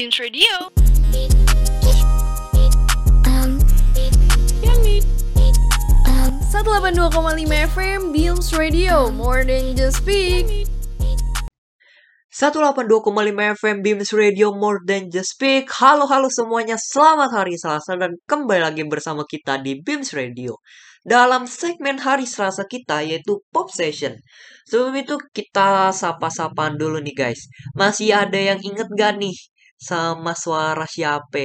Beams Radio. Um, um, 182,5 FM Beams Radio More than just speak. 182,5 FM Beams Radio More Than Just Speak. Halo halo semuanya, selamat hari Selasa dan kembali lagi bersama kita di Beams Radio. Dalam segmen hari Selasa kita yaitu Pop Session. Sebelum itu kita sapa-sapaan dulu nih guys. Masih ada yang inget gak nih sama suara siapa?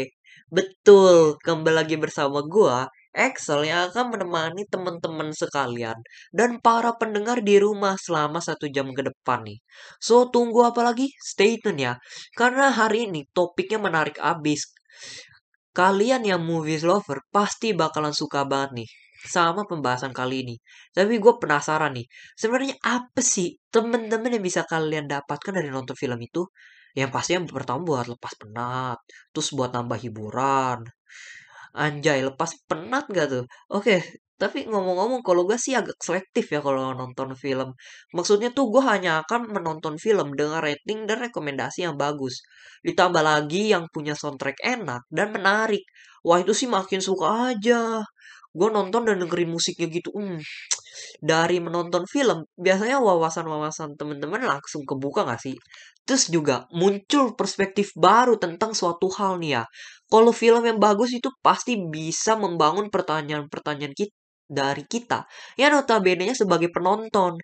Betul, kembali lagi bersama gua Excel yang akan menemani teman-teman sekalian dan para pendengar di rumah selama satu jam ke depan nih. So, tunggu apa lagi? Stay tune ya. Karena hari ini topiknya menarik abis. Kalian yang movies lover pasti bakalan suka banget nih sama pembahasan kali ini. Tapi gue penasaran nih, sebenarnya apa sih temen-temen yang bisa kalian dapatkan dari nonton film itu? Yang pasti yang pertama buat lepas penat, terus buat nambah hiburan, Anjay, lepas penat gak tuh? Oke, tapi ngomong-ngomong kalau gue sih agak selektif ya kalau nonton film. Maksudnya tuh gue hanya akan menonton film dengan rating dan rekomendasi yang bagus. Ditambah lagi yang punya soundtrack enak dan menarik. Wah itu sih makin suka aja. Gue nonton dan dengerin musiknya gitu. Hmm. Dari menonton film, biasanya wawasan-wawasan temen-temen langsung kebuka gak sih? Terus juga muncul perspektif baru tentang suatu hal nih ya. Kalau film yang bagus itu pasti bisa membangun pertanyaan-pertanyaan kita dari kita yang notabene-nya sebagai penonton.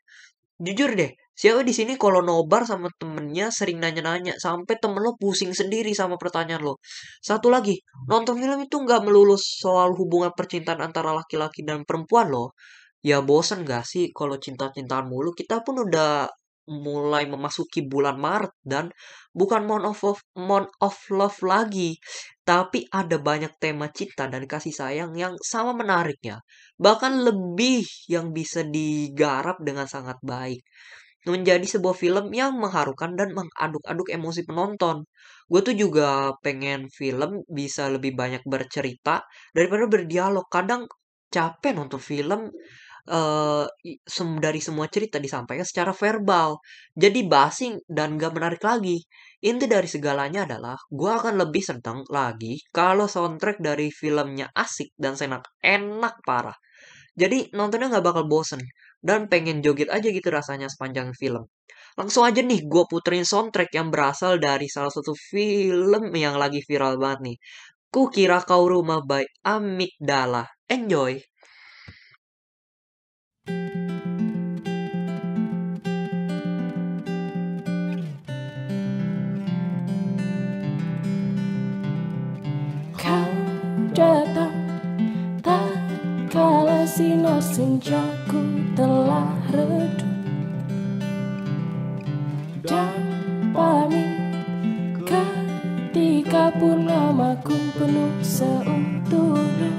Jujur deh, siapa di sini kalau nobar sama temennya sering nanya-nanya sampai temen lo pusing sendiri sama pertanyaan lo. Satu lagi, nonton film itu nggak melulu soal hubungan percintaan antara laki-laki dan perempuan loh. Ya bosen gak sih kalau cinta-cintaan mulu? Kita pun udah mulai memasuki bulan Maret dan bukan month of, of month of love lagi, tapi ada banyak tema cinta dan kasih sayang yang sama menariknya, bahkan lebih yang bisa digarap dengan sangat baik. Menjadi sebuah film yang mengharukan dan mengaduk-aduk emosi penonton. Gue tuh juga pengen film bisa lebih banyak bercerita daripada berdialog. Kadang capek nonton film uh, dari semua cerita disampaikan secara verbal. Jadi basing dan gak menarik lagi. Inti dari segalanya adalah gue akan lebih seneng lagi kalau soundtrack dari filmnya asik dan senak enak parah. Jadi nontonnya gak bakal bosen dan pengen joget aja gitu rasanya sepanjang film. Langsung aja nih gue puterin soundtrack yang berasal dari salah satu film yang lagi viral banget nih. Ku kira kau rumah by Amigdala. Enjoy! datang Tak kala sinar senjaku telah redup Dan pamit. Ketika purnamaku penuh seutuhnya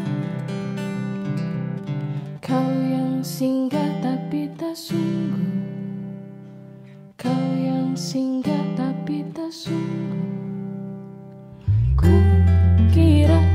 Kau yang singgah tapi tak sungguh. Kau yang singgah tapi tak sungguh. Ku kira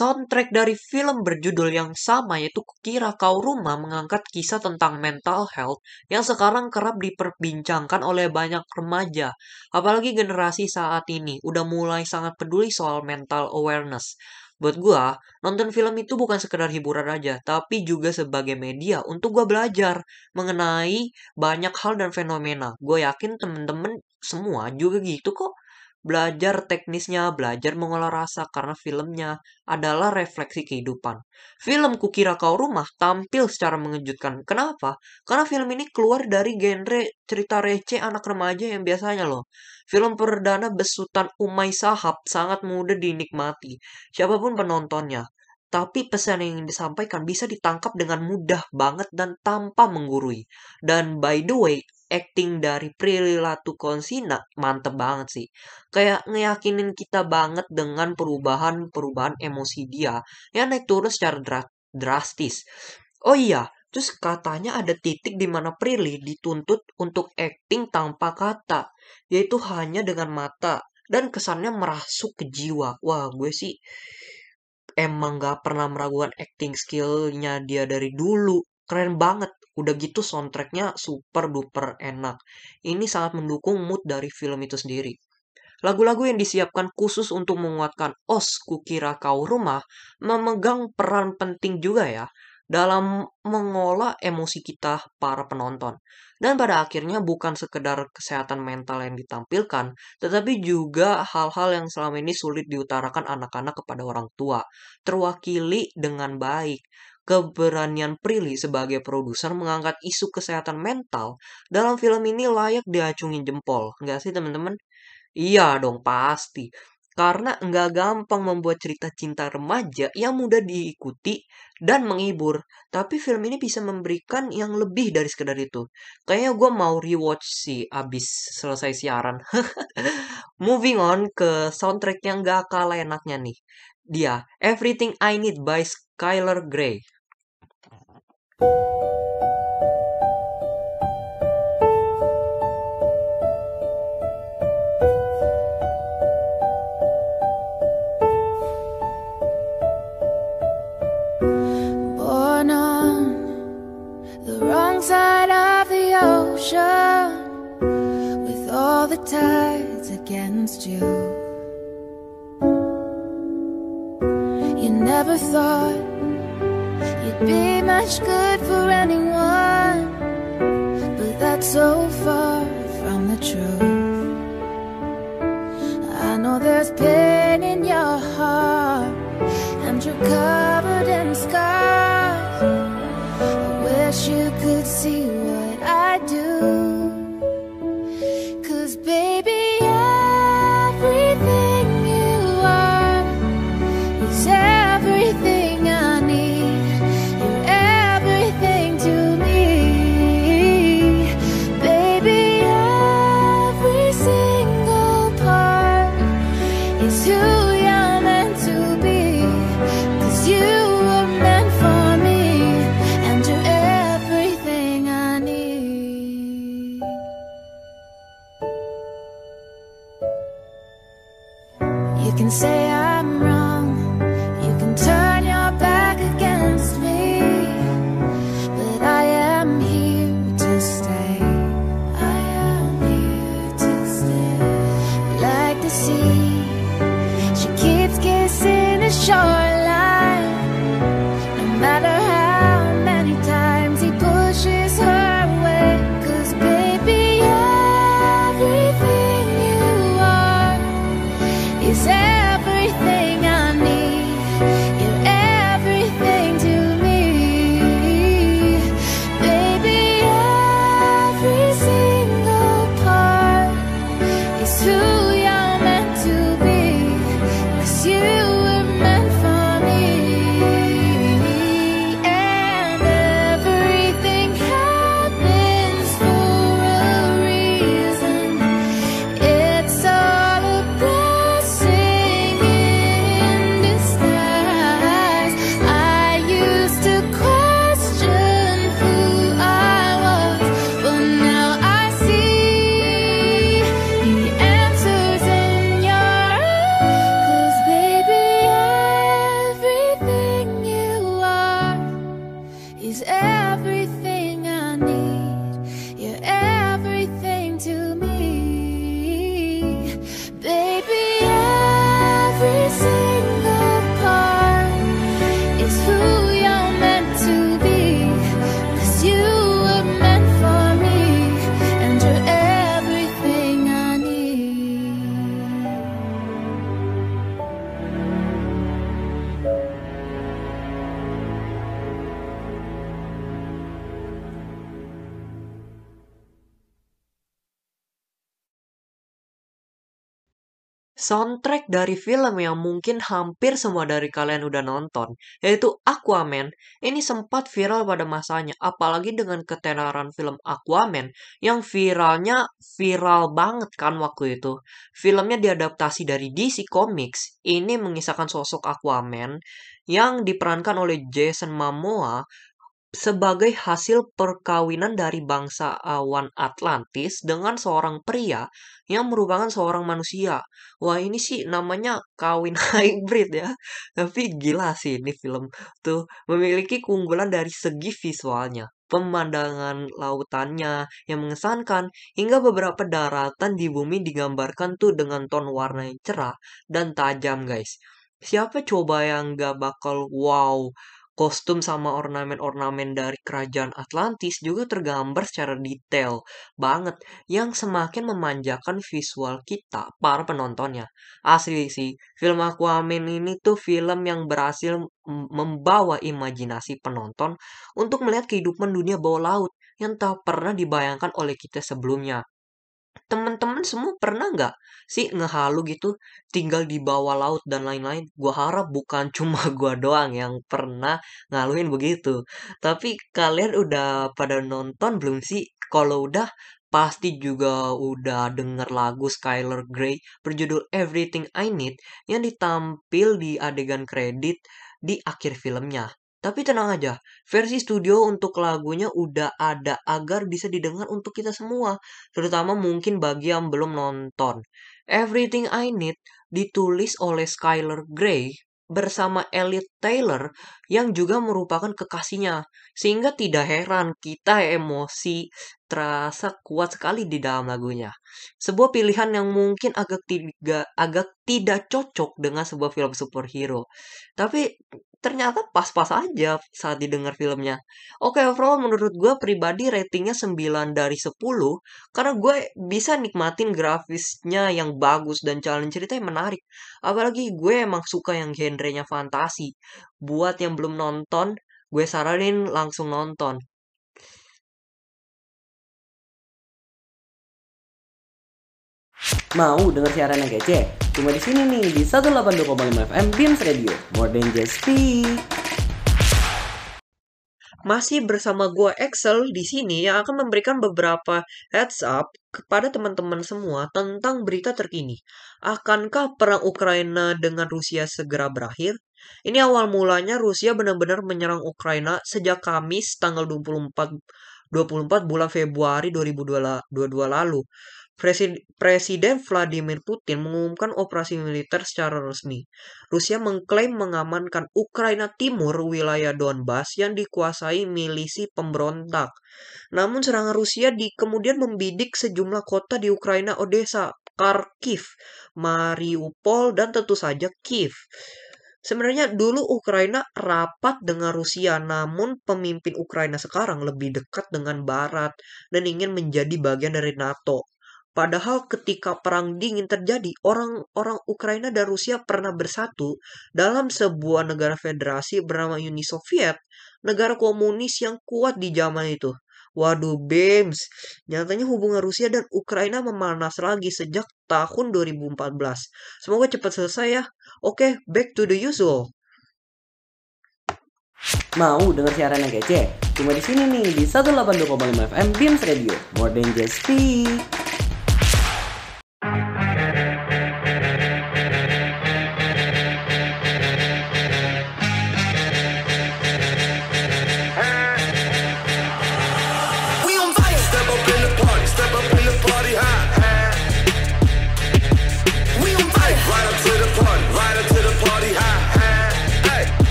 Soundtrack dari film berjudul yang sama yaitu Kukira Kau Rumah mengangkat kisah tentang mental health yang sekarang kerap diperbincangkan oleh banyak remaja. Apalagi generasi saat ini udah mulai sangat peduli soal mental awareness. Buat gua, nonton film itu bukan sekedar hiburan aja, tapi juga sebagai media untuk gua belajar mengenai banyak hal dan fenomena. Gue yakin temen-temen semua juga gitu kok. Belajar teknisnya, belajar mengolah rasa karena filmnya adalah refleksi kehidupan. Film Kukira Kau Rumah tampil secara mengejutkan. Kenapa? Karena film ini keluar dari genre cerita receh anak remaja yang biasanya loh. Film perdana besutan Umay Sahab sangat mudah dinikmati. Siapa pun penontonnya. Tapi pesan yang disampaikan bisa ditangkap dengan mudah banget dan tanpa menggurui. Dan by the way, acting dari Prilly Latukonsina mantep banget sih. Kayak ngeyakinin kita banget dengan perubahan-perubahan emosi dia yang naik turun secara dra- drastis. Oh iya, terus katanya ada titik di mana Prilly dituntut untuk acting tanpa kata, yaitu hanya dengan mata dan kesannya merasuk ke jiwa. Wah, gue sih emang gak pernah meragukan acting skillnya dia dari dulu. Keren banget. Udah gitu soundtracknya super duper enak. Ini sangat mendukung mood dari film itu sendiri. Lagu-lagu yang disiapkan khusus untuk menguatkan os kukira kau rumah memegang peran penting juga ya dalam mengolah emosi kita para penonton. Dan pada akhirnya bukan sekedar kesehatan mental yang ditampilkan, tetapi juga hal-hal yang selama ini sulit diutarakan anak-anak kepada orang tua, terwakili dengan baik. Keberanian Prilly sebagai produser mengangkat isu kesehatan mental dalam film ini layak diacungin jempol. Enggak sih teman-teman? Iya dong, pasti. Karena nggak gampang membuat cerita cinta remaja yang mudah diikuti dan menghibur. Tapi film ini bisa memberikan yang lebih dari sekedar itu. Kayaknya gue mau rewatch sih abis selesai siaran. Moving on ke soundtrack yang gak kalah enaknya nih. Dia, Everything I Need by Skylar Grey. Born on the wrong side of the ocean with all the tides against. You much good for anyone, but that's so far from the truth. I know there's pain in your heart and you're covered in scars. I wish you 嗯。soundtrack dari film yang mungkin hampir semua dari kalian udah nonton, yaitu Aquaman, ini sempat viral pada masanya, apalagi dengan ketenaran film Aquaman yang viralnya viral banget kan waktu itu. Filmnya diadaptasi dari DC Comics, ini mengisahkan sosok Aquaman yang diperankan oleh Jason Momoa sebagai hasil perkawinan dari bangsa awan Atlantis dengan seorang pria yang merupakan seorang manusia. Wah ini sih namanya kawin hybrid ya. Tapi gila sih ini film tuh memiliki keunggulan dari segi visualnya. Pemandangan lautannya yang mengesankan hingga beberapa daratan di bumi digambarkan tuh dengan ton warna yang cerah dan tajam guys. Siapa coba yang gak bakal wow Kostum sama ornamen-ornamen dari kerajaan Atlantis juga tergambar secara detail banget yang semakin memanjakan visual kita, para penontonnya. Asli sih, film Aquaman ini tuh film yang berhasil membawa imajinasi penonton untuk melihat kehidupan dunia bawah laut yang tak pernah dibayangkan oleh kita sebelumnya. Teman-teman semua pernah nggak sih ngehalu gitu tinggal di bawah laut dan lain-lain? Gua harap bukan cuma gua doang yang pernah ngaluin begitu. Tapi kalian udah pada nonton belum sih? Kalau udah pasti juga udah denger lagu Skylar Grey berjudul Everything I Need yang ditampil di adegan kredit di akhir filmnya. Tapi tenang aja, versi studio untuk lagunya udah ada agar bisa didengar untuk kita semua, terutama mungkin bagi yang belum nonton. Everything I Need ditulis oleh Skylar Grey bersama Elliot Taylor yang juga merupakan kekasihnya. Sehingga tidak heran kita emosi terasa kuat sekali di dalam lagunya. Sebuah pilihan yang mungkin agak tidak agak tidak cocok dengan sebuah film superhero. Tapi ternyata pas-pas aja saat didengar filmnya. Oke, overall menurut gue pribadi ratingnya 9 dari 10 karena gue bisa nikmatin grafisnya yang bagus dan jalan cerita yang menarik. Apalagi gue emang suka yang genrenya fantasi. Buat yang belum nonton, gue saranin langsung nonton. Mau denger siaran yang kece? Cuma di sini nih di 182,5 FM Beams Radio. More than just speak. Masih bersama gua Excel di sini yang akan memberikan beberapa heads up kepada teman-teman semua tentang berita terkini. Akankah perang Ukraina dengan Rusia segera berakhir? Ini awal mulanya Rusia benar-benar menyerang Ukraina sejak Kamis tanggal 24 24 bulan Februari 2022 lalu. Presiden Vladimir Putin mengumumkan operasi militer secara resmi. Rusia mengklaim mengamankan Ukraina Timur wilayah Donbas yang dikuasai milisi pemberontak. Namun serangan Rusia di kemudian membidik sejumlah kota di Ukraina Odessa, Kharkiv, Mariupol, dan tentu saja Kiev. Sebenarnya dulu Ukraina rapat dengan Rusia, namun pemimpin Ukraina sekarang lebih dekat dengan Barat dan ingin menjadi bagian dari NATO. Padahal ketika perang dingin terjadi, orang-orang Ukraina dan Rusia pernah bersatu dalam sebuah negara federasi bernama Uni Soviet, negara komunis yang kuat di zaman itu. Waduh, Bems, nyatanya hubungan Rusia dan Ukraina memanas lagi sejak tahun 2014. Semoga cepat selesai ya. Oke, back to the usual. Mau denger siaran yang kece? Cuma di sini nih di 182,5 FM Beams Radio. More than just speak.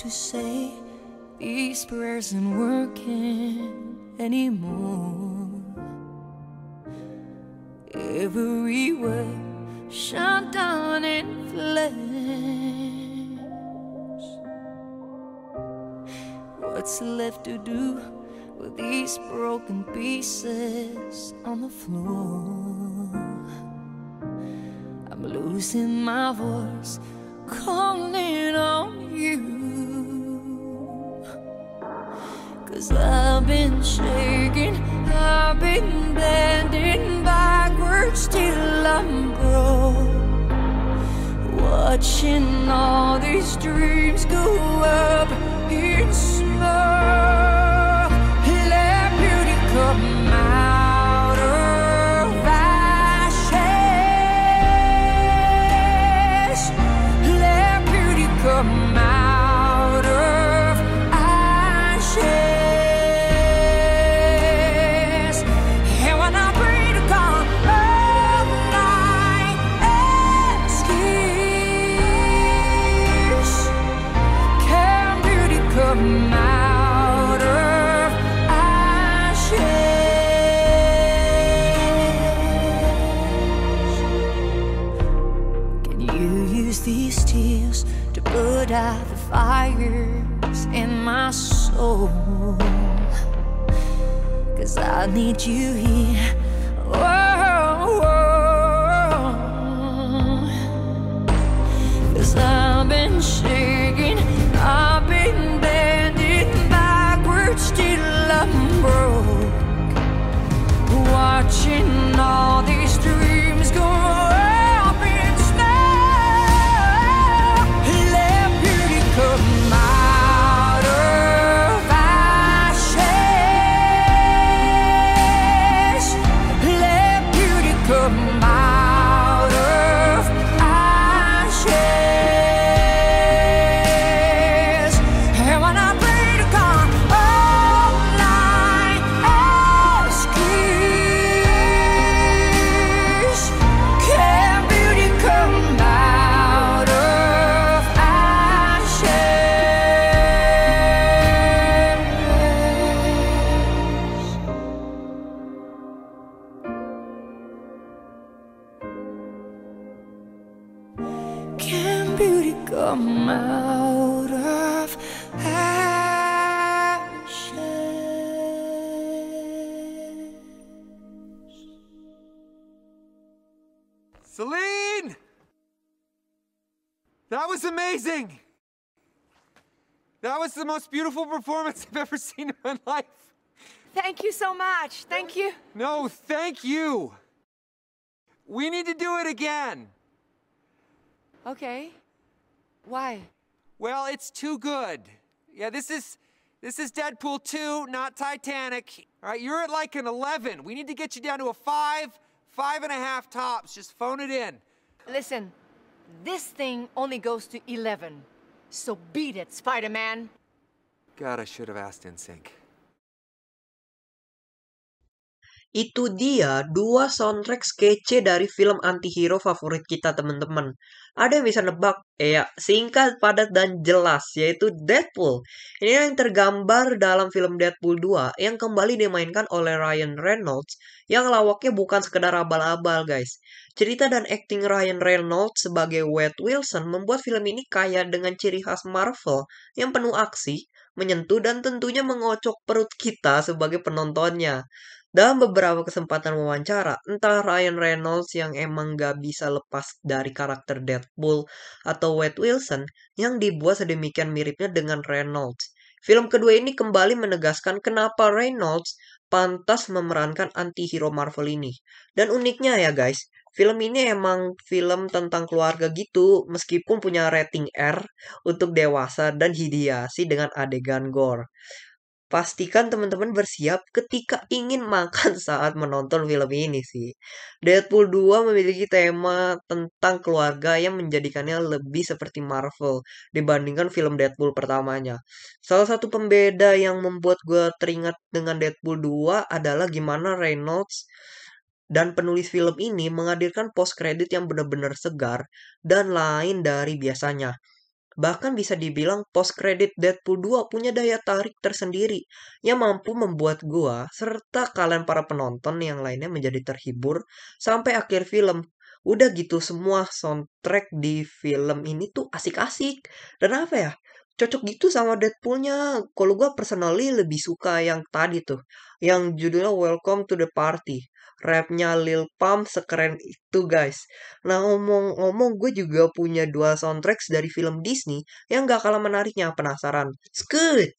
To say? These prayers aren't working anymore. Everywhere shut down in flames. What's left to do with these broken pieces on the floor? I'm losing my voice, calling on you. Cause I've been shaking, I've been bending backwards till I'm broke. Watching all these dreams go up in I need you here. That was amazing! That was the most beautiful performance I've ever seen in my life. Thank you so much. Thank you. No, thank you. We need to do it again. Okay. Why? Well, it's too good. Yeah, this is this is Deadpool 2, not Titanic. All right, you're at like an 11. We need to get you down to a five, five and a half tops. Just phone it in. Listen, this thing only goes to 11. So beat it, Spider Man. God, I should have asked in sync. Itu dia dua soundtrack skece dari film antihero favorit kita teman-teman. Ada yang bisa nebak? Ya, singkat, padat, dan jelas, yaitu Deadpool. Ini yang tergambar dalam film Deadpool 2 yang kembali dimainkan oleh Ryan Reynolds yang lawaknya bukan sekedar abal-abal guys. Cerita dan akting Ryan Reynolds sebagai Wade Wilson membuat film ini kaya dengan ciri khas Marvel yang penuh aksi, menyentuh dan tentunya mengocok perut kita sebagai penontonnya. Dalam beberapa kesempatan wawancara, entah Ryan Reynolds yang emang gak bisa lepas dari karakter Deadpool atau Wade Wilson yang dibuat sedemikian miripnya dengan Reynolds. Film kedua ini kembali menegaskan kenapa Reynolds pantas memerankan anti-hero Marvel ini. Dan uniknya ya guys, film ini emang film tentang keluarga gitu, meskipun punya rating R untuk dewasa dan hidiasi dengan adegan gore. Pastikan teman-teman bersiap ketika ingin makan saat menonton film ini sih. Deadpool 2 memiliki tema tentang keluarga yang menjadikannya lebih seperti Marvel dibandingkan film Deadpool pertamanya. Salah satu pembeda yang membuat gue teringat dengan Deadpool 2 adalah gimana Reynolds dan penulis film ini menghadirkan post credit yang benar-benar segar dan lain dari biasanya. Bahkan bisa dibilang post credit Deadpool 2 punya daya tarik tersendiri yang mampu membuat gua serta kalian para penonton yang lainnya menjadi terhibur sampai akhir film. Udah gitu semua soundtrack di film ini tuh asik-asik. Dan apa ya? Cocok gitu sama Deadpoolnya. Kalau gua personally lebih suka yang tadi tuh. Yang judulnya Welcome to the Party. Rapnya Lil Pump sekeren itu guys. Nah ngomong-ngomong gue juga punya dua soundtracks dari film Disney yang gak kalah menariknya. Penasaran? Skut!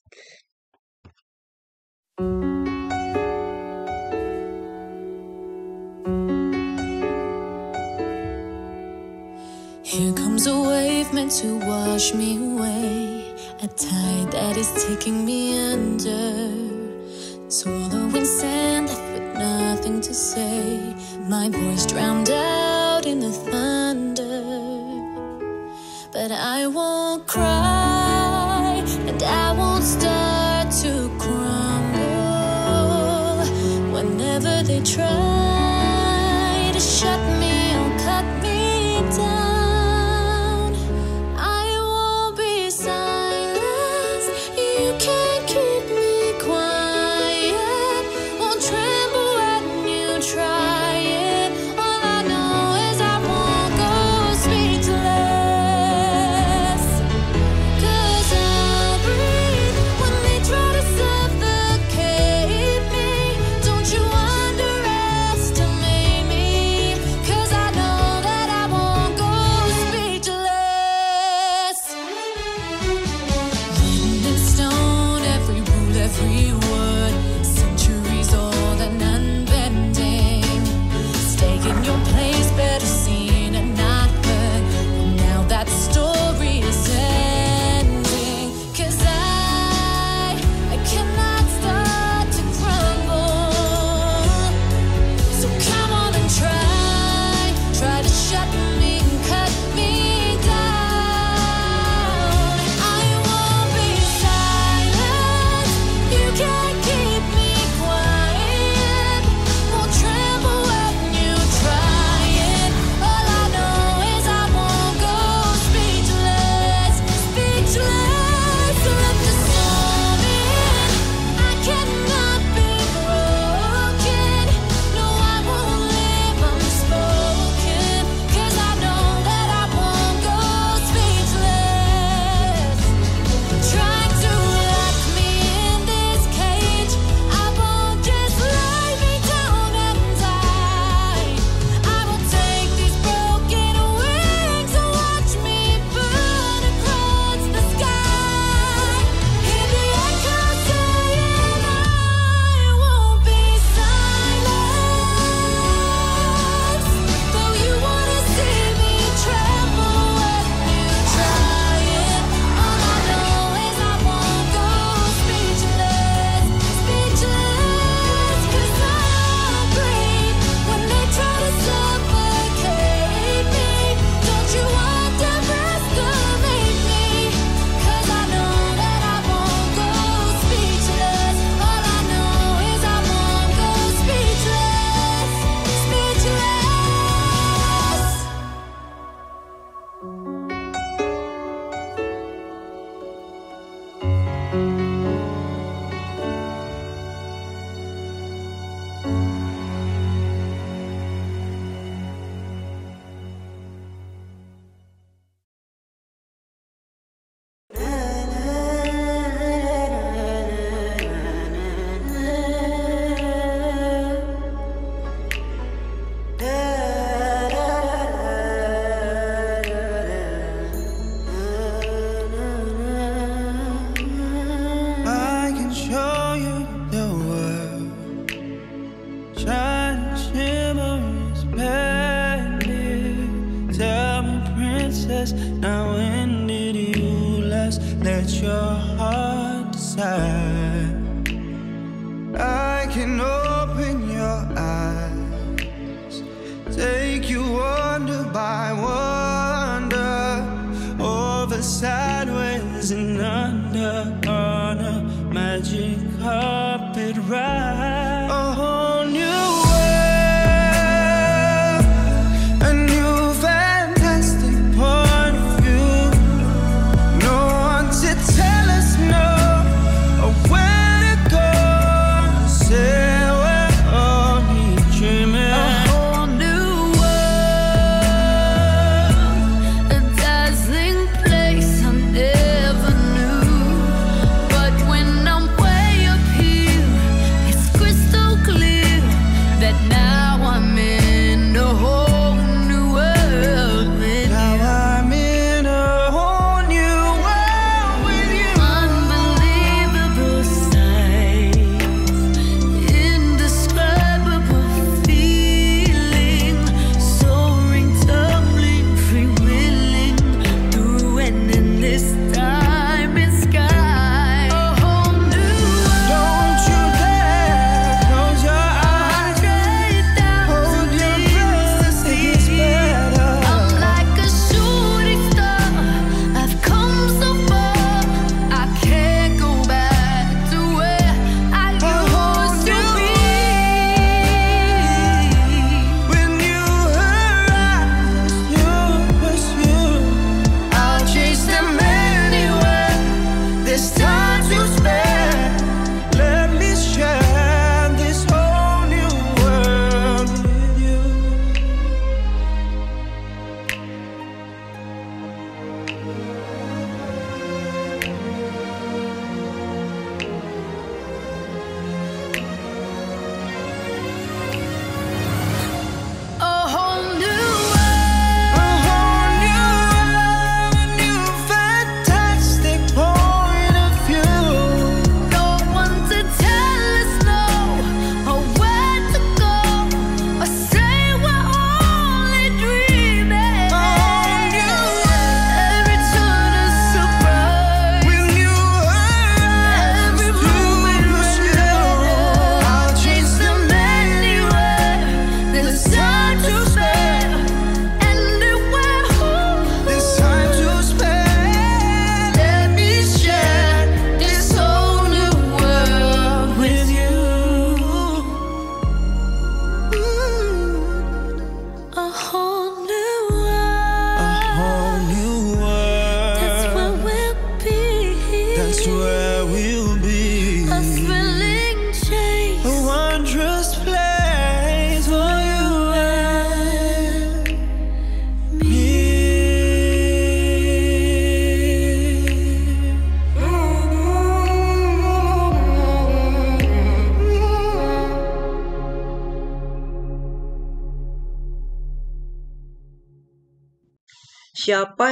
Here comes a wave meant to wash me away. A tide that is taking me under. Swallowing sand nothing to say. My voice drowned out in the thunder. But I won't cry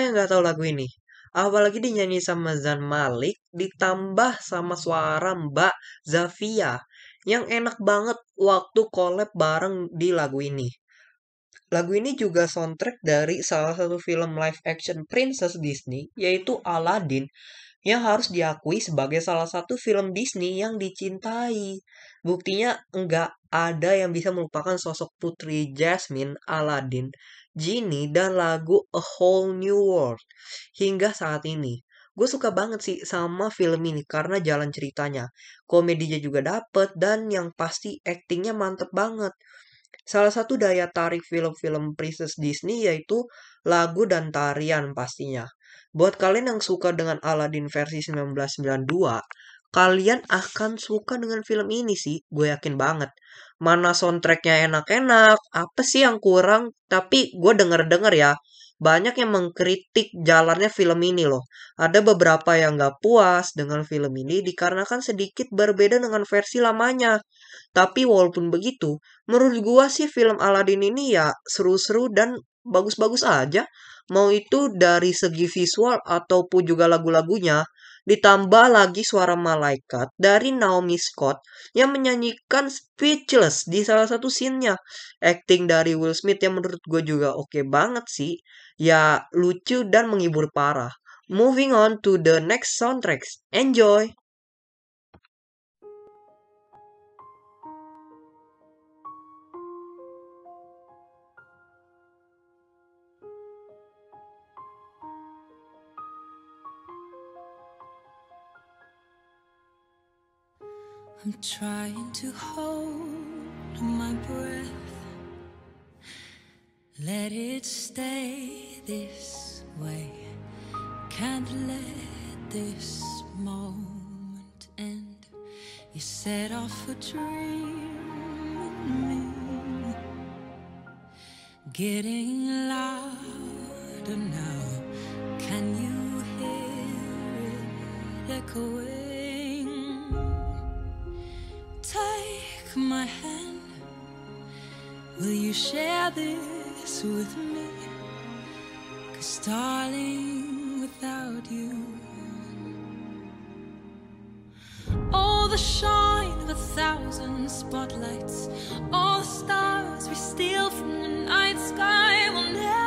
Yang nggak tahu lagu ini? Apalagi dinyanyi sama Zayn Malik ditambah sama suara Mbak Zavia yang enak banget waktu collab bareng di lagu ini. Lagu ini juga soundtrack dari salah satu film live action Princess Disney yaitu Aladdin yang harus diakui sebagai salah satu film Disney yang dicintai. Buktinya enggak ada yang bisa melupakan sosok Putri Jasmine, Aladdin, Genie, dan lagu A Whole New World hingga saat ini. Gue suka banget sih sama film ini karena jalan ceritanya. Komedinya juga dapet dan yang pasti aktingnya mantep banget. Salah satu daya tarik film-film Princess Disney yaitu lagu dan tarian pastinya. Buat kalian yang suka dengan Aladdin versi 1992, kalian akan suka dengan film ini sih, gue yakin banget. Mana soundtracknya enak-enak, apa sih yang kurang? Tapi gue denger-denger ya, banyak yang mengkritik jalannya film ini loh. Ada beberapa yang gak puas dengan film ini dikarenakan sedikit berbeda dengan versi lamanya. Tapi walaupun begitu, menurut gua sih film Aladdin ini ya seru-seru dan bagus-bagus aja. Mau itu dari segi visual ataupun juga lagu-lagunya. Ditambah lagi suara malaikat dari Naomi Scott yang menyanyikan Speechless di salah satu scene-nya. Acting dari Will Smith yang menurut gue juga oke banget sih. Ya lucu dan menghibur parah. Moving on to the next soundtracks. Enjoy! I'm trying to hold my breath. Let it stay this way. Can't let this moment end. You set off a dream in me. Getting louder now. Can you hear it echoing? My hand. Will you share this with me? Cause, darling, without you, all the shine of a thousand spotlights, all the stars we steal from the night sky will never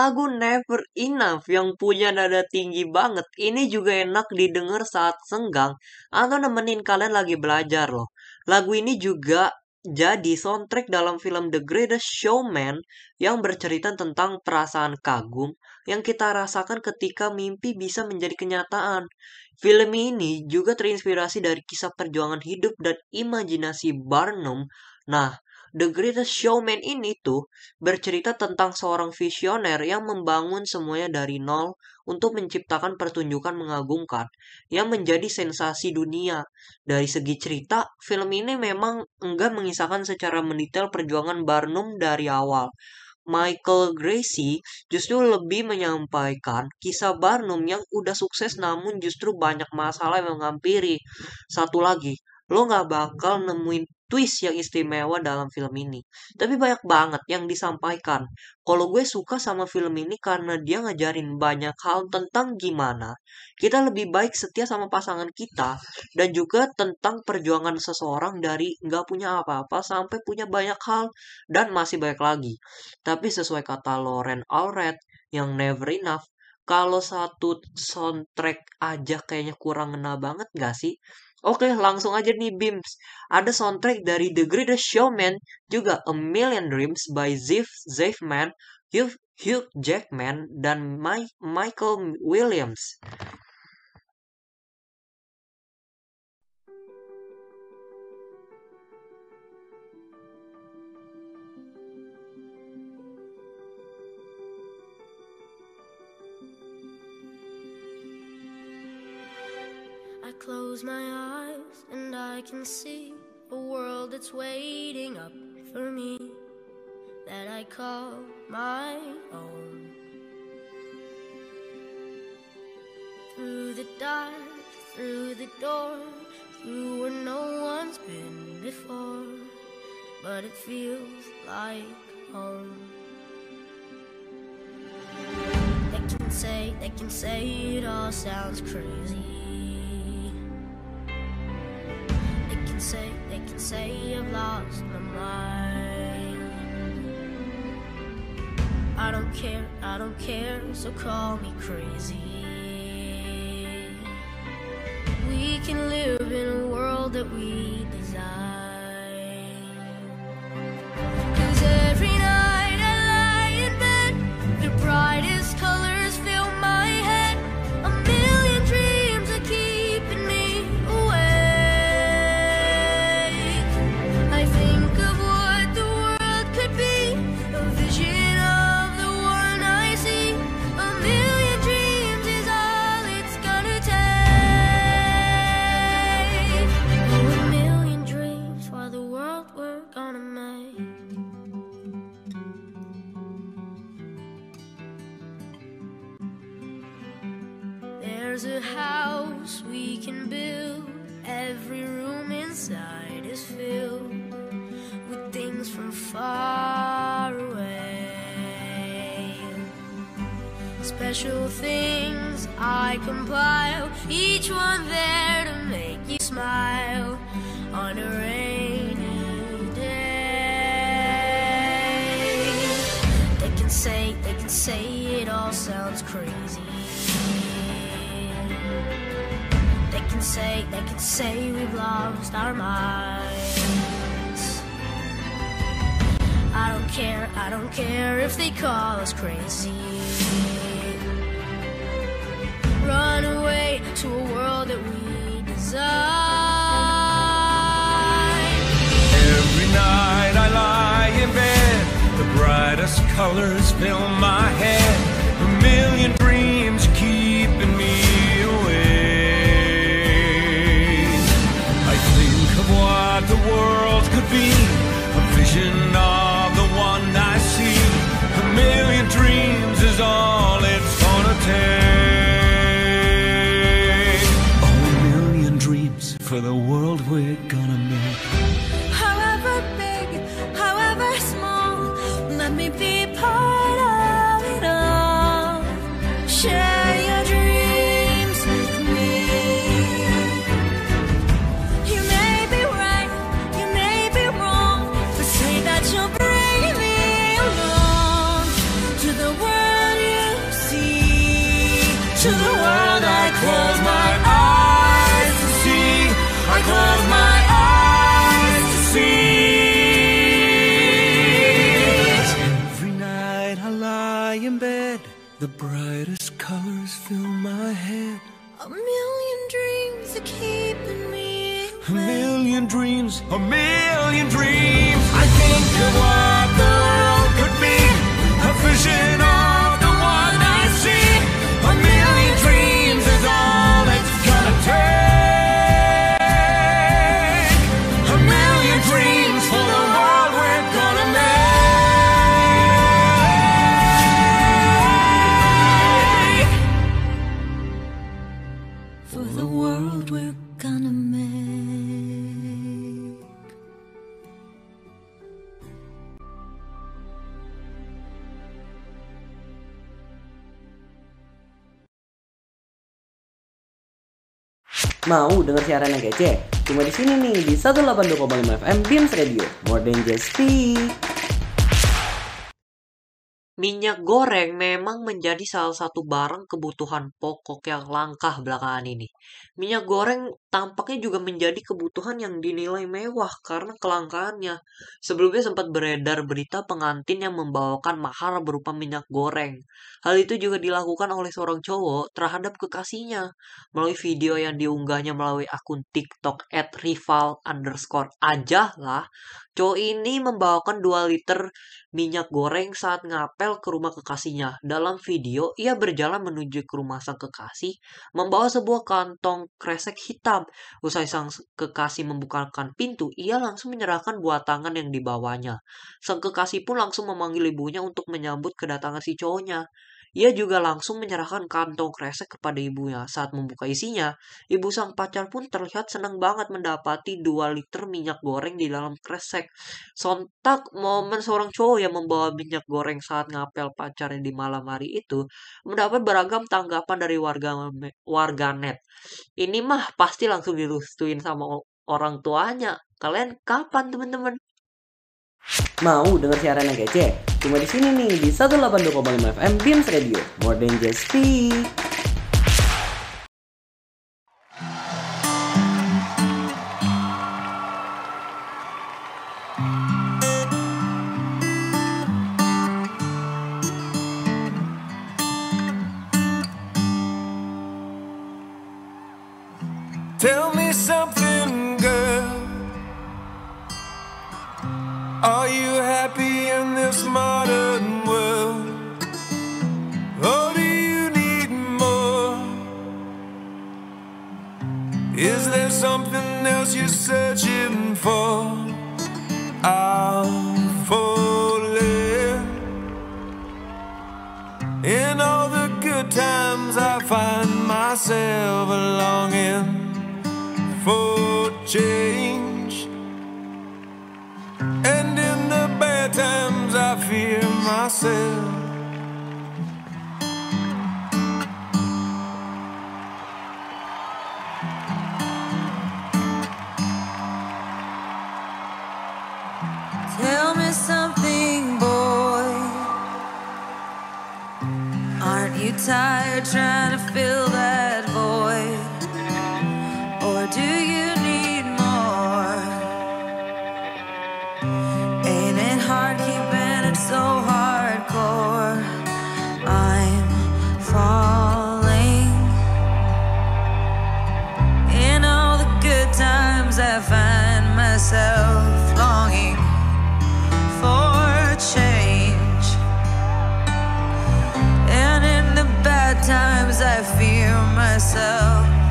lagu Never Enough yang punya nada tinggi banget. Ini juga enak didengar saat senggang atau nemenin kalian lagi belajar loh. Lagu ini juga jadi soundtrack dalam film The Greatest Showman yang bercerita tentang perasaan kagum yang kita rasakan ketika mimpi bisa menjadi kenyataan. Film ini juga terinspirasi dari kisah perjuangan hidup dan imajinasi Barnum. Nah, The Greatest Showman ini tuh bercerita tentang seorang visioner yang membangun semuanya dari nol untuk menciptakan pertunjukan mengagumkan yang menjadi sensasi dunia. Dari segi cerita, film ini memang enggak mengisahkan secara mendetail perjuangan Barnum dari awal. Michael Gracie justru lebih menyampaikan kisah Barnum yang udah sukses namun justru banyak masalah yang menghampiri. Satu lagi, lo nggak bakal nemuin twist yang istimewa dalam film ini. Tapi banyak banget yang disampaikan. Kalau gue suka sama film ini karena dia ngajarin banyak hal tentang gimana kita lebih baik setia sama pasangan kita dan juga tentang perjuangan seseorang dari nggak punya apa-apa sampai punya banyak hal dan masih banyak lagi. Tapi sesuai kata Lauren Alred yang Never Enough, kalau satu soundtrack aja kayaknya kurang ngena banget gak sih? Oke, langsung aja nih Bims. Ada soundtrack dari The Greatest Showman, juga A Million Dreams by Ziv Zafman, Hugh, Hugh Jackman, dan My- Michael Williams. Close my eyes and I can see a world that's waiting up for me that I call my own. Through the dark, through the door, through where no one's been before, but it feels like home. They can say, they can say it all sounds crazy. Say, they can say I've lost my mind. I don't care, I don't care, so call me crazy. We can live in a world that we crazy. They can say, they can say we've lost our minds. I don't care, I don't care if they call us crazy. Run away to a world that we design. Every night I lie in bed, the brightest colors fill my head. The world we're a million Mau denger siaran yang kece? Cuma di sini nih di 182,5 FM Beams Radio. More than just speak. Minyak goreng memang menjadi salah satu barang kebutuhan pokok yang langka belakangan ini. Minyak goreng tampaknya juga menjadi kebutuhan yang dinilai mewah karena kelangkaannya. Sebelumnya sempat beredar berita pengantin yang membawakan mahar berupa minyak goreng. Hal itu juga dilakukan oleh seorang cowok terhadap kekasihnya. Melalui video yang diunggahnya melalui akun TikTok at rival underscore aja lah. Cowok ini membawakan 2 liter minyak goreng saat ngapel ke rumah kekasihnya. Dalam video, ia berjalan menuju ke rumah sang kekasih, membawa sebuah kantong kresek hitam. Usai sang kekasih membukakan pintu, ia langsung menyerahkan buah tangan yang dibawanya. Sang kekasih pun langsung memanggil ibunya untuk menyambut kedatangan si cowoknya. Ia juga langsung menyerahkan kantong kresek kepada ibunya. Saat membuka isinya, ibu sang pacar pun terlihat senang banget mendapati 2 liter minyak goreng di dalam kresek. Sontak momen seorang cowok yang membawa minyak goreng saat ngapel pacarnya di malam hari itu mendapat beragam tanggapan dari warga warganet. Ini mah pasti langsung direstuin sama orang tuanya. Kalian kapan teman-teman? Mau denger siaran yang kece? Cuma di sini nih di 182,5 FM Beams Radio. More than just speak. Else you're searching for? I'm falling. In all the good times, I find myself longing for change. And in the bad times, I fear myself. Tired trying I fear myself.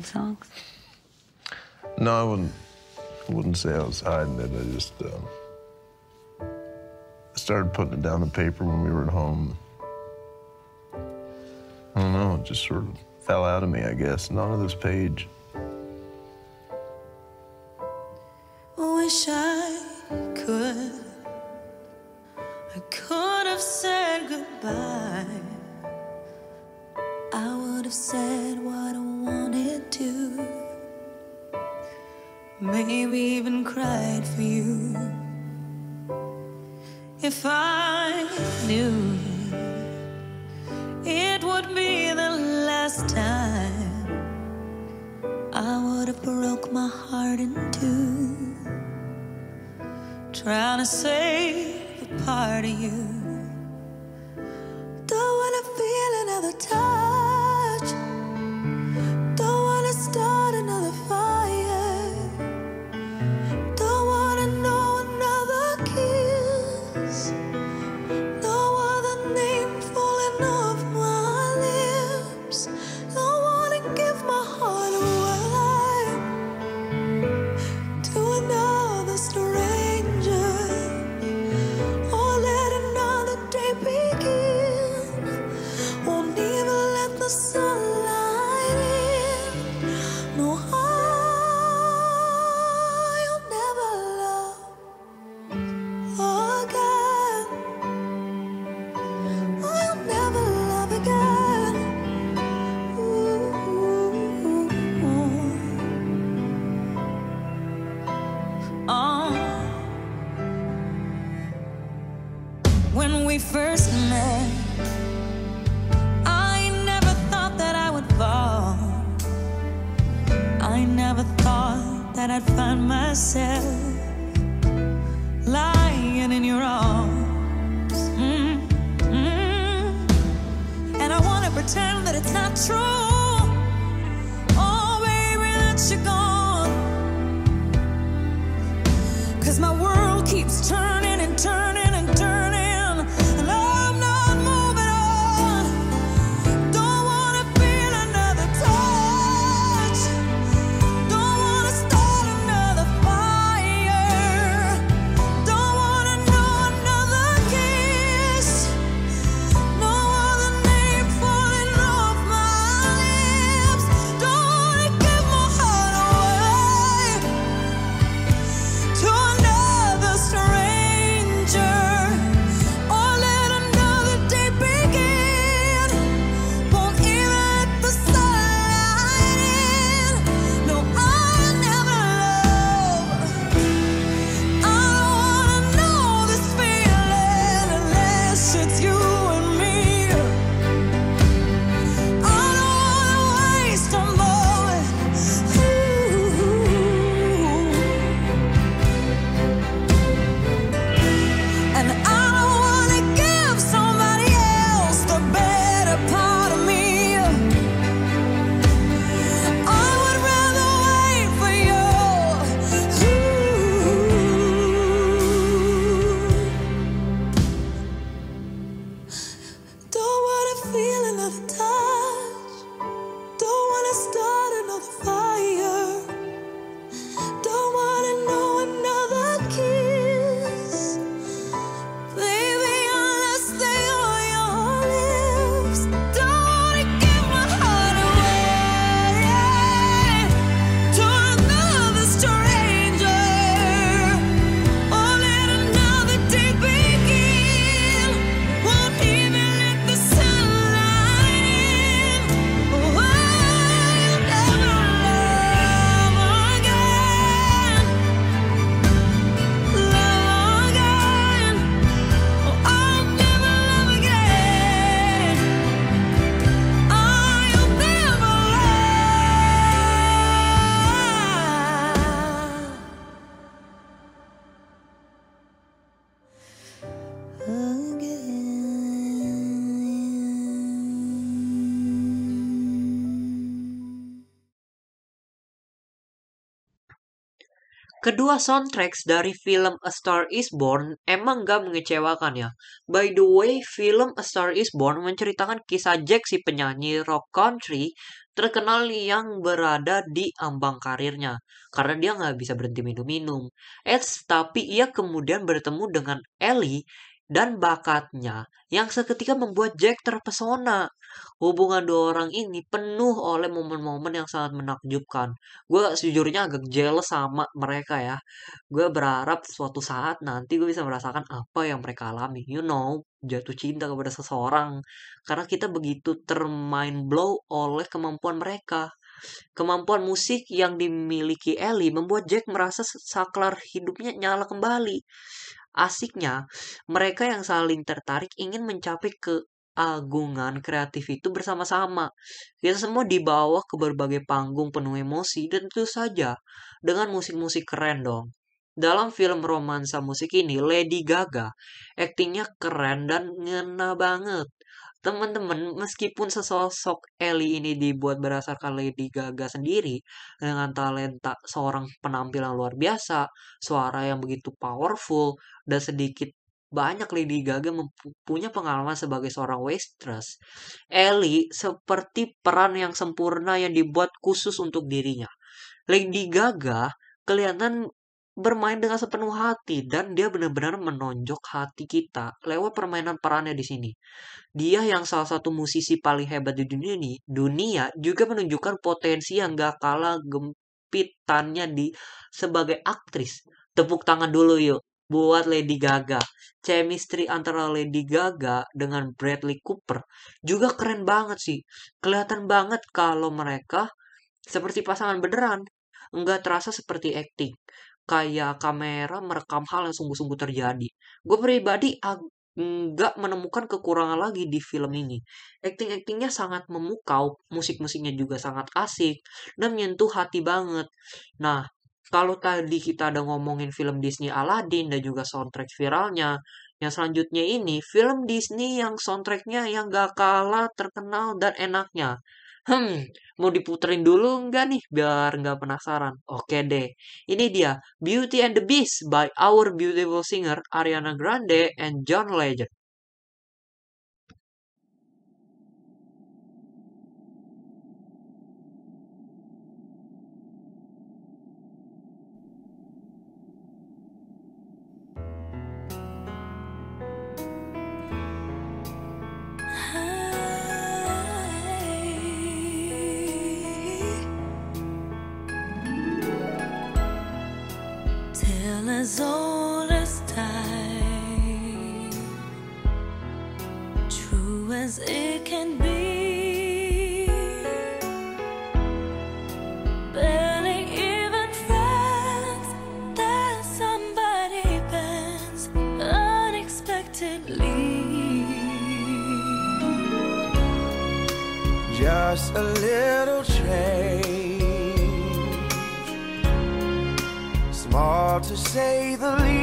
Love songs? No, I wouldn't. I wouldn't say I was hiding it. I just I started putting it down on paper when we were at home. I don't know. It just sort of fell out of me, I guess, not on this page. Wish I could. I could have said goodbye. I would have said what I wanted to. Maybe even cried for you. If I knew it would be the last time, I would have broke my heart in two trying to save a part of you. Don't wanna feel another touch. Kedua soundtracks dari film A Star Is Born emang gak mengecewakan ya. By the way, film A Star Is Born menceritakan kisah Jack si penyanyi rock country terkenal yang berada di ambang karirnya. Karena dia nggak bisa berhenti minum-minum. Eits, tapi ia kemudian bertemu dengan Ellie dan bakatnya yang seketika membuat Jack terpesona. Hubungan dua orang ini penuh oleh momen-momen yang sangat menakjubkan. Gue sejujurnya agak jealous sama mereka ya. Gue berharap suatu saat nanti gue bisa merasakan apa yang mereka alami. You know, jatuh cinta kepada seseorang. Karena kita begitu termain blow oleh kemampuan mereka. Kemampuan musik yang dimiliki Ellie membuat Jack merasa saklar hidupnya nyala kembali. Asiknya, mereka yang saling tertarik ingin mencapai keagungan kreatif itu bersama-sama. Kita semua dibawa ke berbagai panggung penuh emosi dan tentu saja dengan musik-musik keren dong. Dalam film romansa musik ini, Lady Gaga aktingnya keren dan ngena banget. Teman-teman, meskipun sesosok Ellie ini dibuat berdasarkan Lady Gaga sendiri dengan talenta seorang penampil yang luar biasa, suara yang begitu powerful, dan sedikit banyak Lady Gaga mempunyai pengalaman sebagai seorang waitress. Ellie seperti peran yang sempurna yang dibuat khusus untuk dirinya. Lady Gaga kelihatan bermain dengan sepenuh hati dan dia benar-benar menonjok hati kita lewat permainan perannya di sini. Dia yang salah satu musisi paling hebat di dunia ini, dunia juga menunjukkan potensi yang gak kalah gempitannya di sebagai aktris. Tepuk tangan dulu yuk buat Lady Gaga. Chemistry antara Lady Gaga dengan Bradley Cooper juga keren banget sih. Kelihatan banget kalau mereka seperti pasangan beneran. Nggak terasa seperti acting kayak kamera merekam hal yang sungguh-sungguh terjadi. Gue pribadi nggak menemukan kekurangan lagi di film ini. Acting-actingnya sangat memukau, musik-musiknya juga sangat asik, dan menyentuh hati banget. Nah, kalau tadi kita ada ngomongin film Disney Aladdin dan juga soundtrack viralnya, yang selanjutnya ini film Disney yang soundtracknya yang gak kalah terkenal dan enaknya. Hmm, mau diputerin dulu nggak nih biar nggak penasaran? Oke deh, ini dia Beauty and the Beast by our beautiful singer Ariana Grande and John Legend. As it can be. Barely even friends, that somebody bends unexpectedly. Just a little change, small to say the least.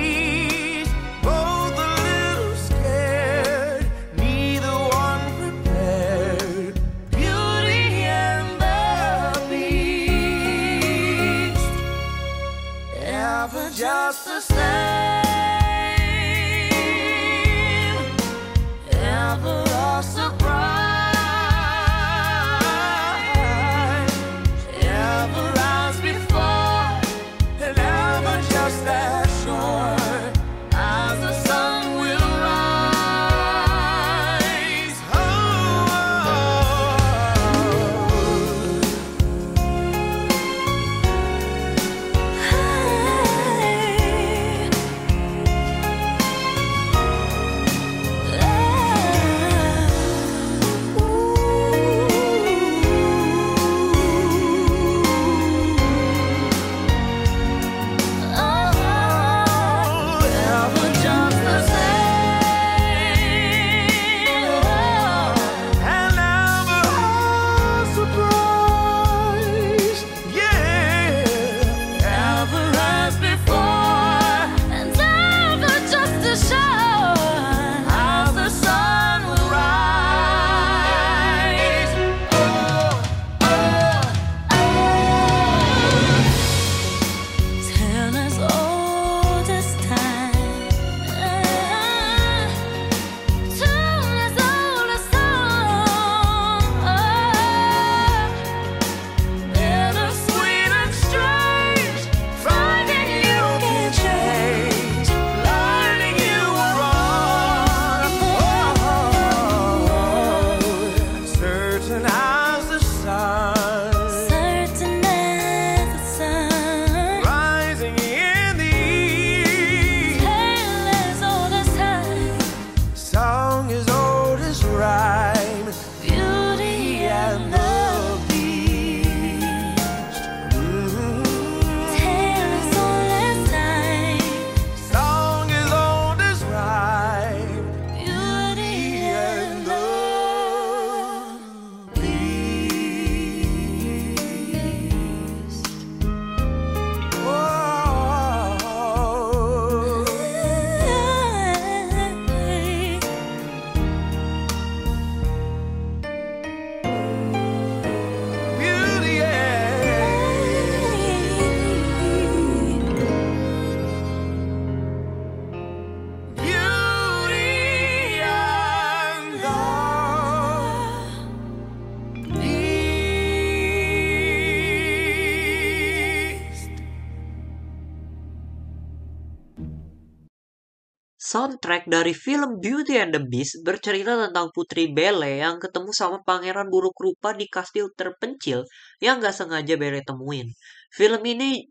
Soundtrack dari film Beauty and the Beast bercerita tentang Putri Belle yang ketemu sama pangeran buruk rupa di kastil terpencil yang gak sengaja Belle temuin. Film ini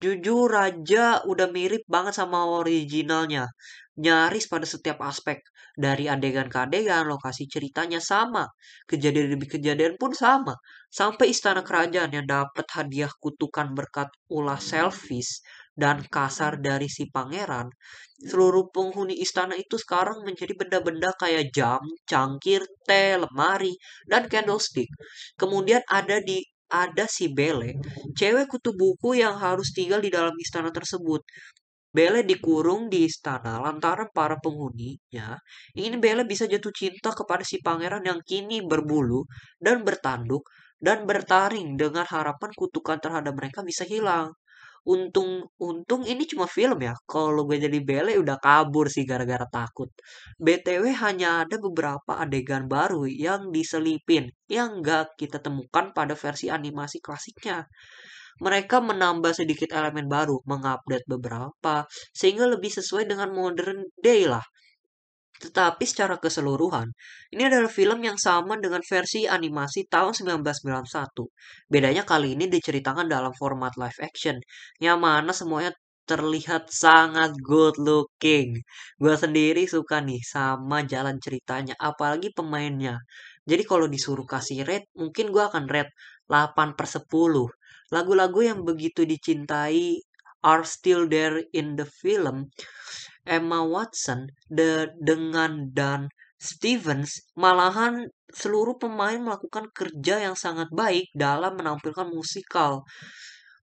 jujur aja udah mirip banget sama originalnya. Nyaris pada setiap aspek. Dari adegan ke adegan, lokasi ceritanya sama. Kejadian demi kejadian pun sama. Sampai istana kerajaan yang dapat hadiah kutukan berkat ulah selfish dan kasar dari si pangeran. Seluruh penghuni istana itu sekarang menjadi benda-benda kayak jam, cangkir, teh, lemari, dan candlestick. Kemudian ada di ada si Belle, cewek kutu buku yang harus tinggal di dalam istana tersebut. Belle dikurung di istana lantaran para penghuninya ingin Belle bisa jatuh cinta kepada si pangeran yang kini berbulu dan bertanduk dan bertaring dengan harapan kutukan terhadap mereka bisa hilang. Untung untung ini cuma film ya. Kalau gue jadi Belle udah kabur sih gara-gara takut. BTW hanya ada beberapa adegan baru yang diselipin yang gak kita temukan pada versi animasi klasiknya. Mereka menambah sedikit elemen baru, mengupdate beberapa, sehingga lebih sesuai dengan modern day lah. Tetapi secara keseluruhan, ini adalah film yang sama dengan versi animasi tahun 1991. Bedanya kali ini diceritakan dalam format live action, yang mana semuanya terlihat sangat good looking. Gue sendiri suka nih sama jalan ceritanya, apalagi pemainnya. Jadi kalau disuruh kasih rate, mungkin gue akan rate 8 per 10. Lagu-lagu yang begitu dicintai are still there in the film. Emma Watson de dengan dan Stevens malahan seluruh pemain melakukan kerja yang sangat baik dalam menampilkan musikal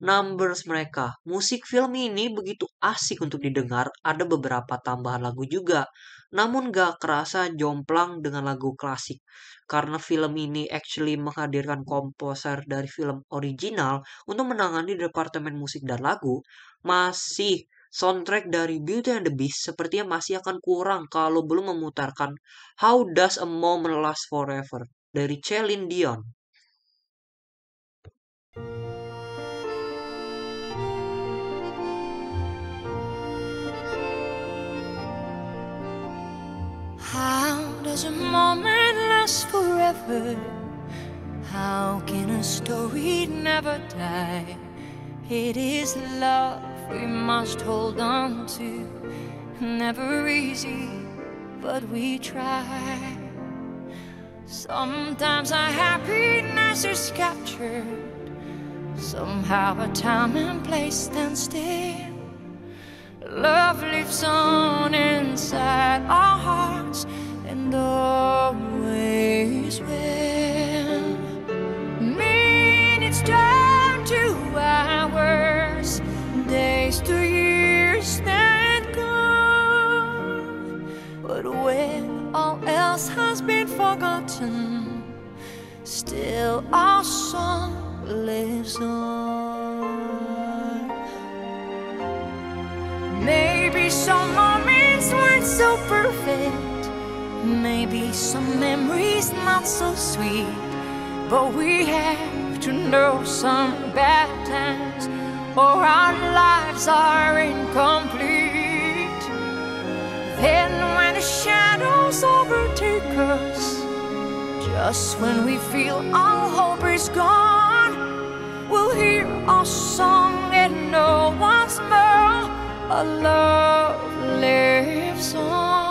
numbers mereka. Musik film ini begitu asik untuk didengar, ada beberapa tambahan lagu juga. Namun gak kerasa jomplang dengan lagu klasik. Karena film ini actually menghadirkan komposer dari film original untuk menangani departemen musik dan lagu, masih soundtrack dari Beauty and the Beast sepertinya masih akan kurang kalau belum memutarkan How Does a Moment Last Forever dari Celine Dion. How does a moment last forever? How can a story never die? It is love we must hold on to. Never easy, but we try. Sometimes our happiness is captured. Somehow a time and place stand still. Love lives on inside our hearts and always will. Else has been forgotten, still our song lives on. Maybe some moments weren't so perfect. Maybe some memories not so sweet. But we have to know some bad times, or our lives are incomplete. Then, when the shadows overtake us, just when we feel all hope is gone, we'll hear our song and know once more a love lives on.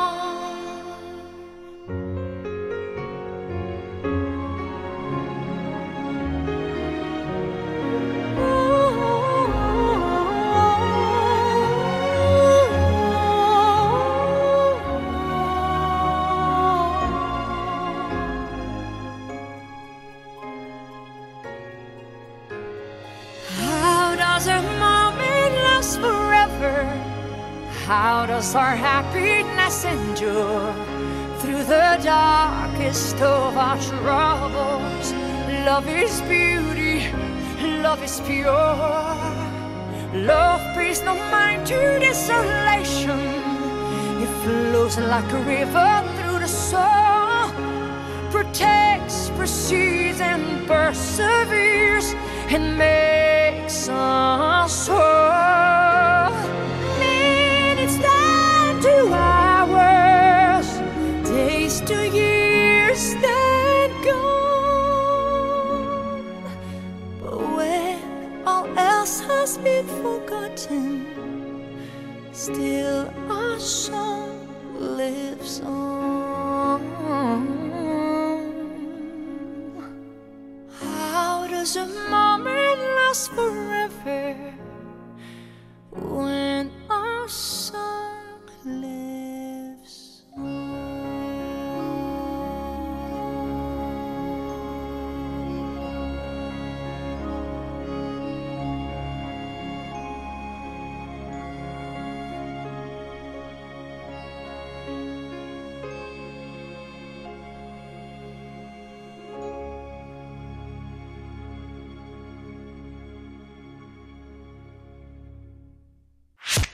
Love is beauty, love is pure. Love pays no mind to desolation. It flows like a river through the soul, protects, proceeds, and perseveres, and makes us whole. Minutes turn to hours, days to years. Must be forgotten, still our song lives on. How does a moment last forever? When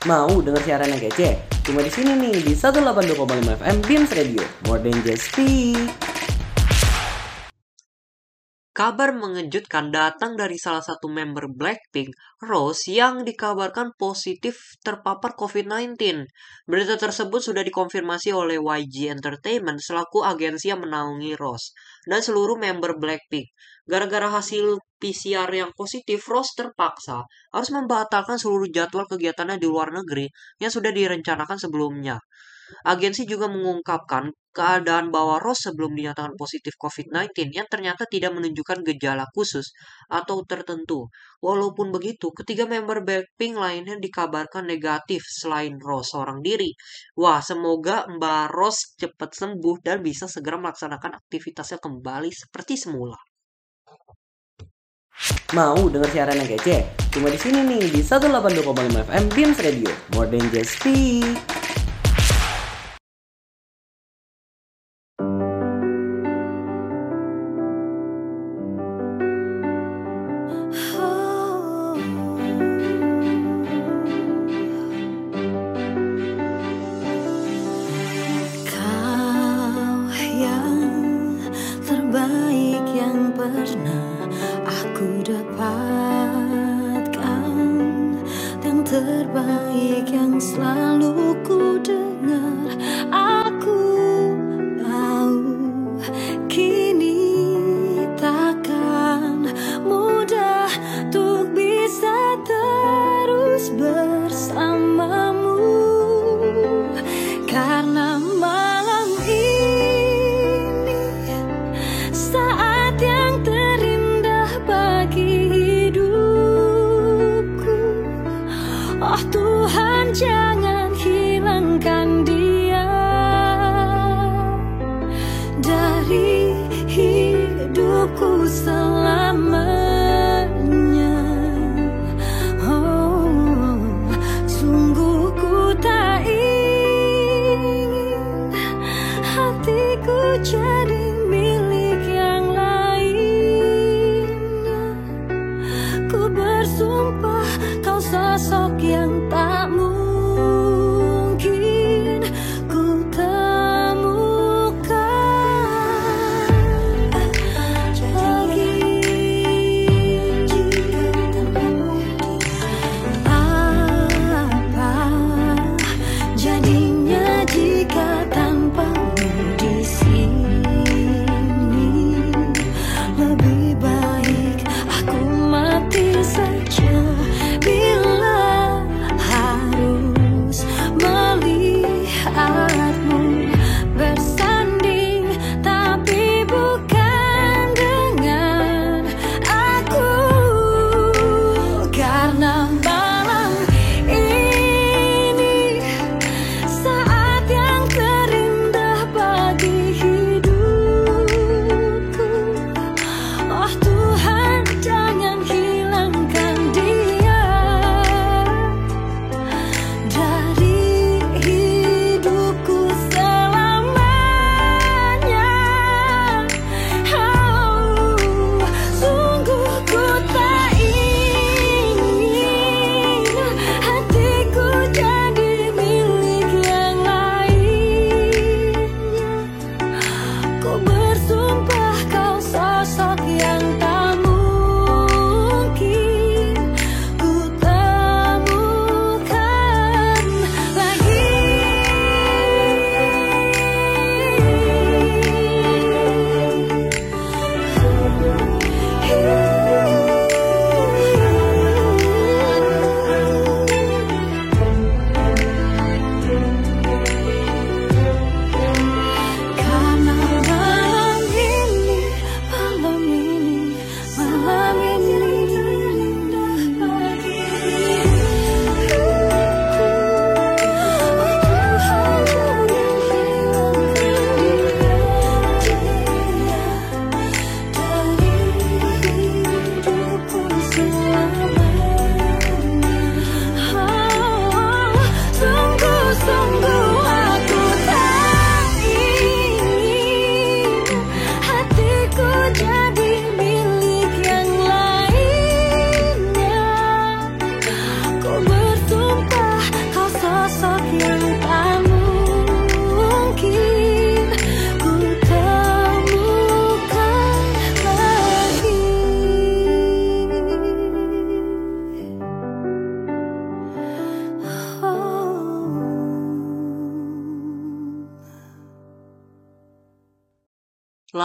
Mau denger siaran yang kece? Cuma di sini nih di 182,5 FM Beams Radio. More than just speak. Kabar mengejutkan datang dari salah satu member Blackpink, Rose, yang dikabarkan positif terpapar COVID-19. Berita tersebut sudah dikonfirmasi oleh YG Entertainment selaku agensi yang menaungi Rose dan seluruh member Blackpink. Gara-gara hasil PCR yang positif, Rose terpaksa harus membatalkan seluruh jadwal kegiatannya di luar negeri yang sudah direncanakan sebelumnya. Agensi juga mengungkapkan keadaan bahwa Rose sebelum dinyatakan positif COVID-19 yang ternyata tidak menunjukkan gejala khusus atau tertentu. Walaupun begitu, ketiga member Blackpink lainnya dikabarkan negatif selain Rose seorang diri. Wah, semoga Mbak Rose cepat sembuh dan bisa segera melaksanakan aktivitasnya kembali seperti semula. Mau denger siaran yang kece? Cuma di sini nih di 182,5 FM Beams Radio. More than just speak.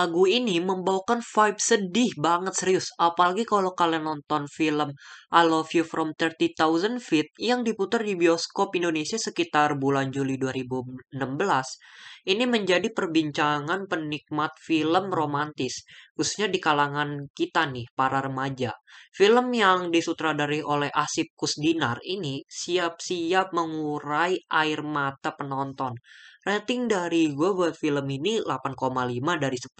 Lagu ini membawakan vibe sedih banget serius, apalagi kalau kalian nonton film I Love You From 30,000 Feet yang diputar di bioskop Indonesia sekitar bulan Juli 2016. Ini menjadi perbincangan penikmat film romantis, khususnya di kalangan kita nih, para remaja. Film yang disutradari oleh Asip Kusdinar ini siap-siap mengurai air mata penonton. Rating dari gue buat film ini 8,5 dari 10.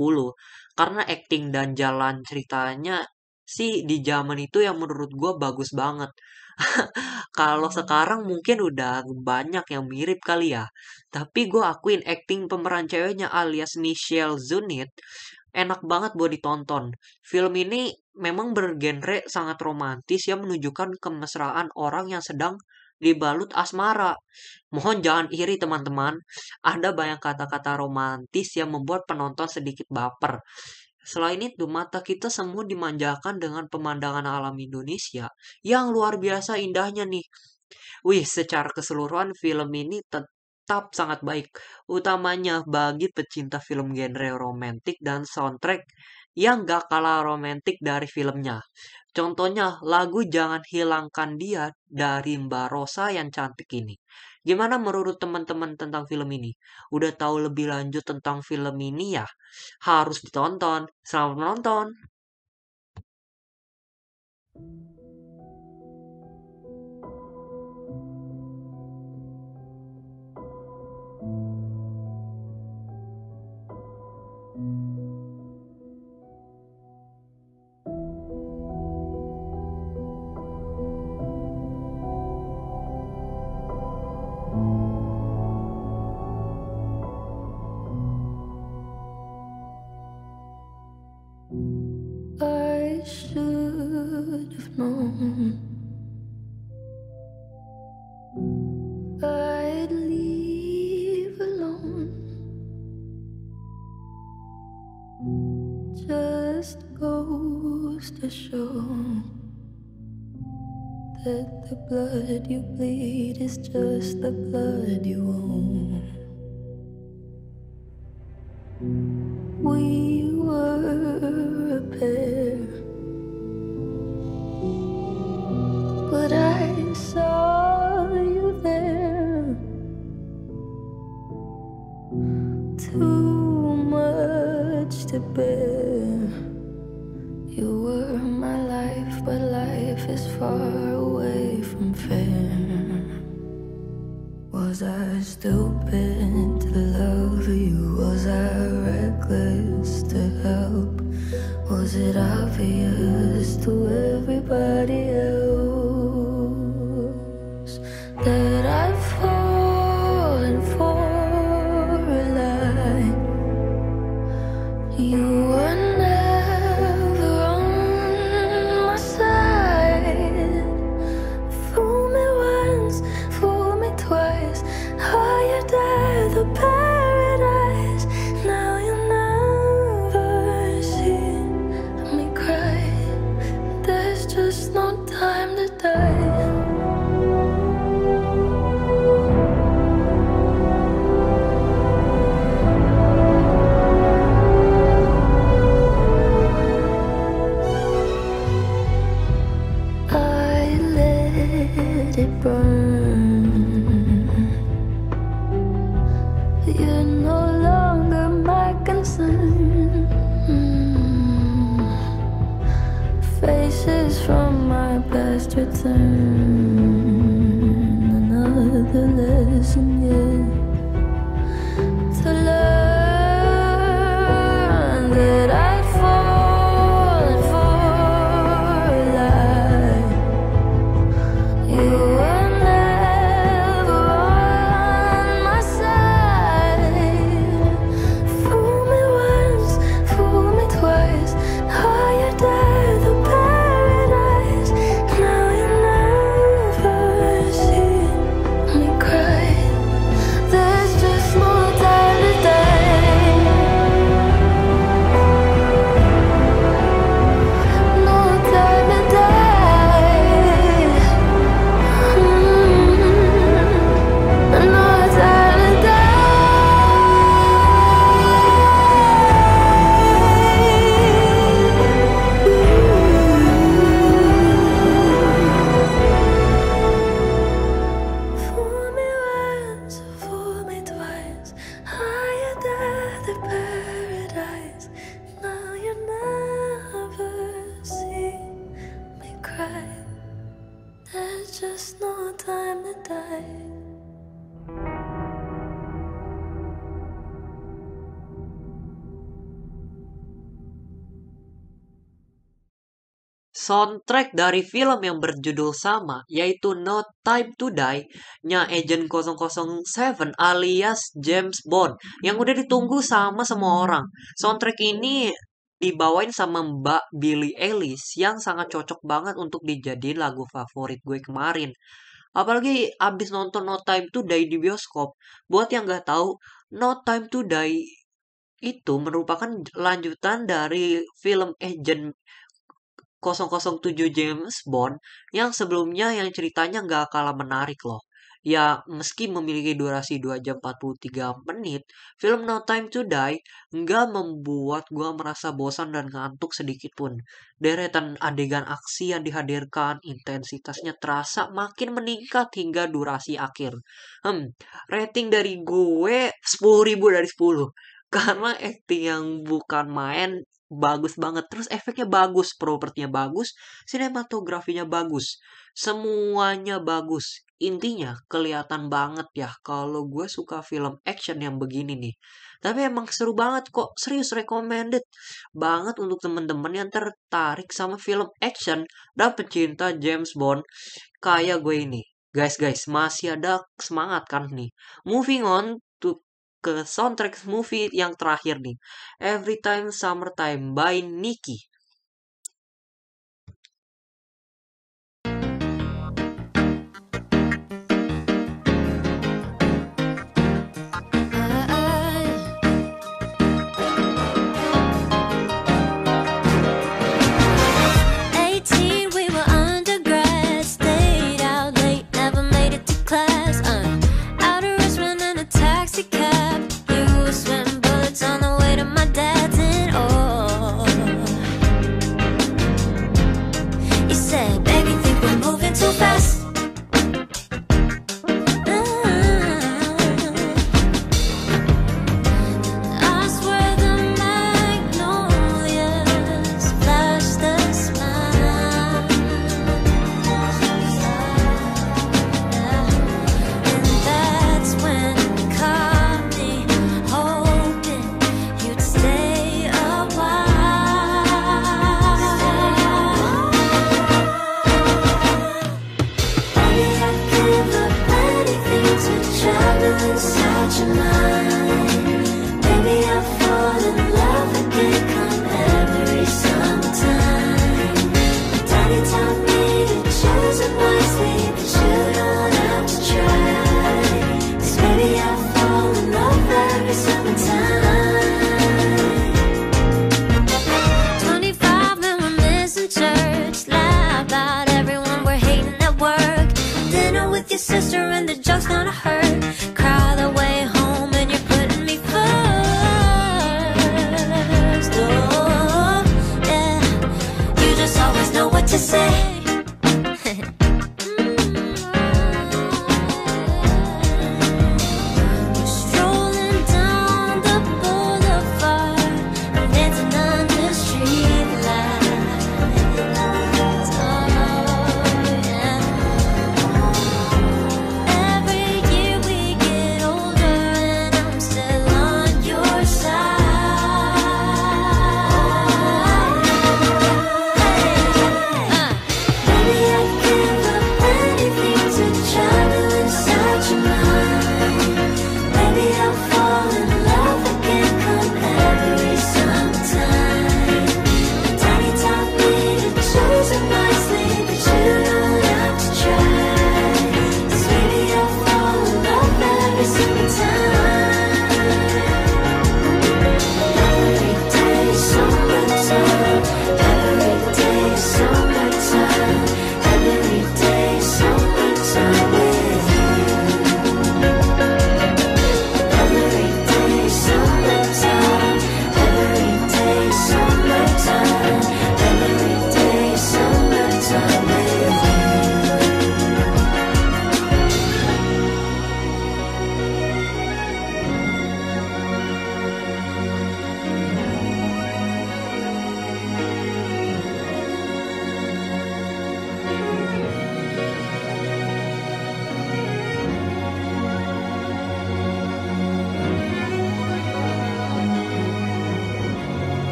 Karena acting dan jalan ceritanya sih di zaman itu yang menurut gue bagus banget. Kalau sekarang mungkin udah banyak yang mirip kali ya. Tapi gue akuin acting pemeran ceweknya alias Michelle Zunit enak banget buat ditonton. Film ini memang bergenre sangat romantis yang menunjukkan kemesraan orang yang sedang dibalut asmara. Mohon jangan iri teman-teman. Ada banyak kata-kata romantis yang membuat penonton sedikit baper. Selain itu, mata kita semua dimanjakan dengan pemandangan alam Indonesia yang luar biasa indahnya nih. Wih, secara keseluruhan film ini tetap sangat baik, utamanya bagi pecinta film genre romantik dan soundtrack yang gak kalah romantik dari filmnya. Contohnya lagu Jangan Hilangkan Dia dari Mbak Rosa yang cantik ini. Gimana menurut teman-teman tentang film ini? Udah tahu lebih lanjut tentang film ini ya? Harus ditonton. Selamat menonton. Should have known I'd leave alone. Just goes to show that the blood you bleed is just the blood you own. Soundtrack dari film yang berjudul sama, yaitu No Time to Die, nya Agent 007 alias James Bond, yang udah ditunggu sama semua orang. Soundtrack ini dibawain sama Mbak Billie Eilish yang sangat cocok banget untuk dijadiin lagu favorit gue kemarin. Apalagi abis nonton No Time to Die di bioskop. Buat yang nggak tahu, No Time to Die itu merupakan lanjutan dari film Agent 007 James Bond yang sebelumnya yang ceritanya nggak kalah menarik loh. Ya, meski memiliki durasi 2 jam 43 menit, film No Time to Die nggak membuat gua merasa bosan dan ngantuk sedikit pun. Deretan adegan aksi yang dihadirkan, intensitasnya terasa makin meningkat hingga durasi akhir. Hmm, rating dari gue 10.000 dari 10. Karena acting yang bukan main bagus banget. Terus efeknya bagus, propertinya bagus, sinematografinya bagus. Semuanya bagus. Intinya kelihatan banget ya kalau gue suka film action yang begini nih. Tapi emang seru banget kok, serius recommended banget untuk temen-temen yang tertarik sama film action dan pecinta James Bond kayak gue ini. Guys, guys, masih ada semangat kan nih. Moving on ke soundtrack movie yang terakhir nih. Every Time Summertime by Nicky.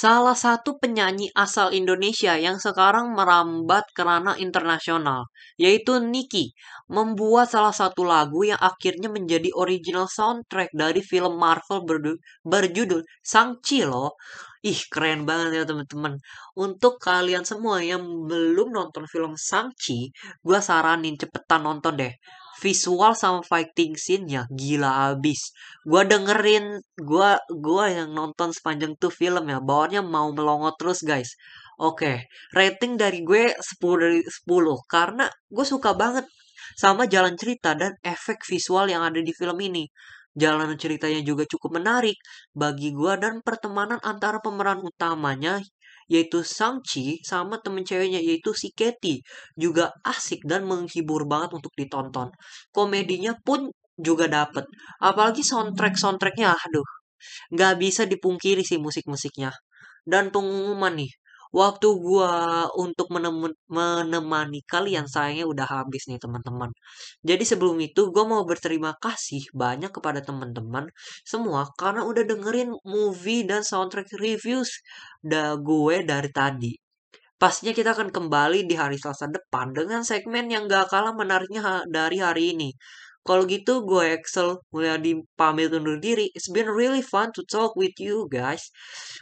Salah satu penyanyi asal Indonesia yang sekarang merambat ke ranah internasional, yaitu Niki, membuat salah satu lagu yang akhirnya menjadi original soundtrack dari film Marvel berjudul Shang-Chi. Ih, keren banget ya teman-teman. Untuk kalian semua yang belum nonton film Shang-Chi, gue saranin cepetan nonton deh. Visual sama fighting scene-nya gila abis. Gua dengerin, gua gua yang nonton sepanjang tuh film ya, bawaannya mau melongo terus guys. Oke, rating dari gue 10 dari 10 karena gue suka banget sama jalan cerita dan efek visual yang ada di film ini. Jalan ceritanya juga cukup menarik bagi gua dan pertemanan antara pemeran utamanya yaitu Shang-Chi sama temen ceweknya yaitu si Katie juga asik dan menghibur banget untuk ditonton. Komedinya pun juga dapet. Apalagi soundtrack-soundtracknya, aduh. Nggak bisa dipungkiri sih musik-musiknya. Dan pengumuman nih, waktu gua untuk menem- menemani kalian sayangnya udah habis nih teman-teman. Jadi sebelum itu gue mau berterima kasih banyak kepada teman-teman semua karena udah dengerin movie dan soundtrack reviews da gue dari tadi. Pastinya kita akan kembali di hari Selasa depan dengan segmen yang gak kalah menariknya dari hari ini. Kalau gitu gue Excel mulai pamit undur diri. It's been really fun to talk with you guys.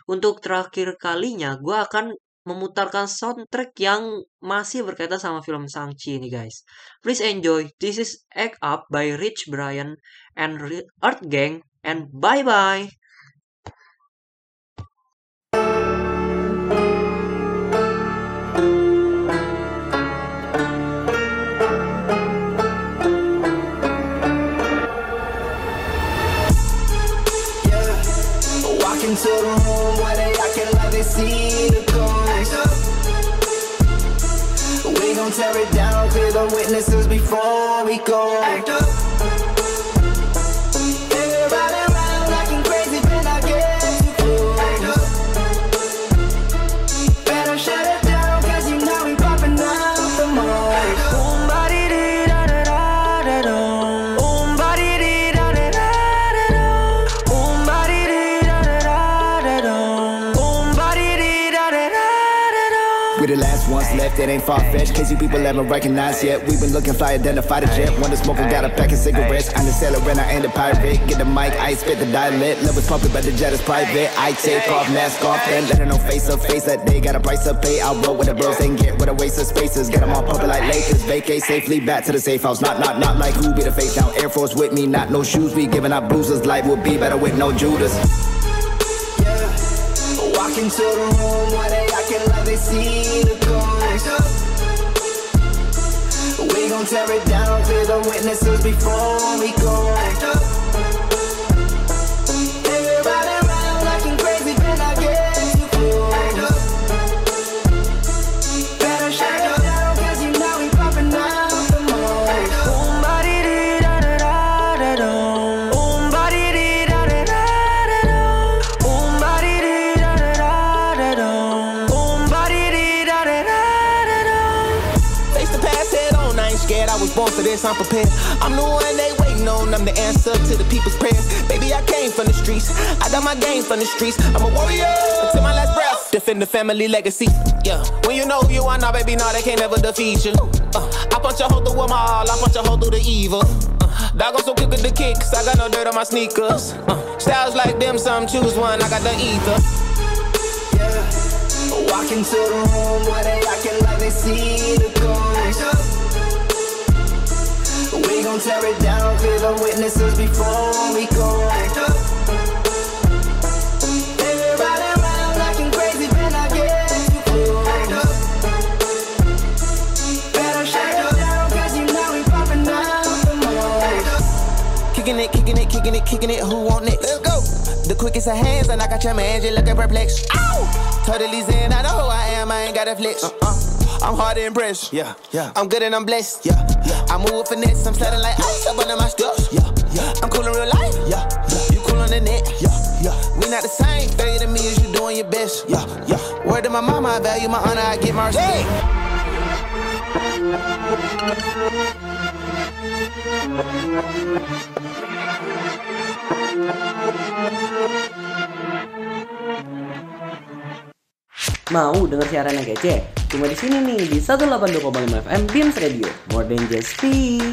Untuk terakhir kalinya gue akan memutarkan soundtrack yang masih berkaitan sama film Shang-Chi ini guys. Please enjoy. This is Act Up by Rich Brian and Earth Gang and bye into the room where they acting like they see the ghost. We gon' tear it down, clear the witnesses before we go. The last ones left, it ain't far fetched. Case you people haven't recognized yet. We've been looking fly, identify the jet. When the smoker got a pack of cigarettes. I'm the sailor and I ain't the pirate. Get the mic, I spit the dialect. Levels pumping, but the jet is private. I take off, mask off, and let her know face up, face that they got a price to pay. I roll with the bros and get with a waste of spaces. Get them all pumping like Lakers. Vacate safely back to the safe house. Not, not, not like who be the face now. Air Force with me, not no shoes. We giving out bruises. Life would be better with no Judas. Walk into the room they acting like they see the ghost. We gon' tear it down, clear the witnesses before we go. I'm prepared. I'm the one they waiting on, I'm the answer to the people's prayers. Baby, I came from the streets, I got my game from the streets. I'm a warrior until my last breath. Defend the family legacy. Yeah, when you know who you are now, baby, now they can't never defeat you. Uh, I punch a hole through them all, I punch a hole through the evil. Uh, dog, I'm so quick with the kicks, I got no dirt on my sneakers. Uh, styles like them, some choose one, I got the ether. Yeah. Walk into the room where they acting like they see the ghost. We gon' tear it down, clear the witnesses before we go. Everybody around acting crazy, but I get too close. Better shut it down, you know we popping out the most. Kicking it, kicking it, kicking it, kicking it. Who want next? Let's go. The quickest of hands, and I got your man just looking perplexed. Ow! Totally zen, I know who I am, I ain't got a flex. Uh-uh. I'm hard to impress. Yeah, yeah. I'm good and I'm blessed. Yeah, yeah. I move with finesse, I'm sliding like ice up under my steps. Yeah, yeah. I'm cool in real life. Yeah, yeah. You cool on the net. Yeah, yeah. We not the same. Failure to me is you doing your best. Yeah, yeah. Word to my mama, I value my honor, I get my respect. Mau denger siaran yang kece? Cuma di sini nih di 182,5 FM Beams Radio. More than just speak.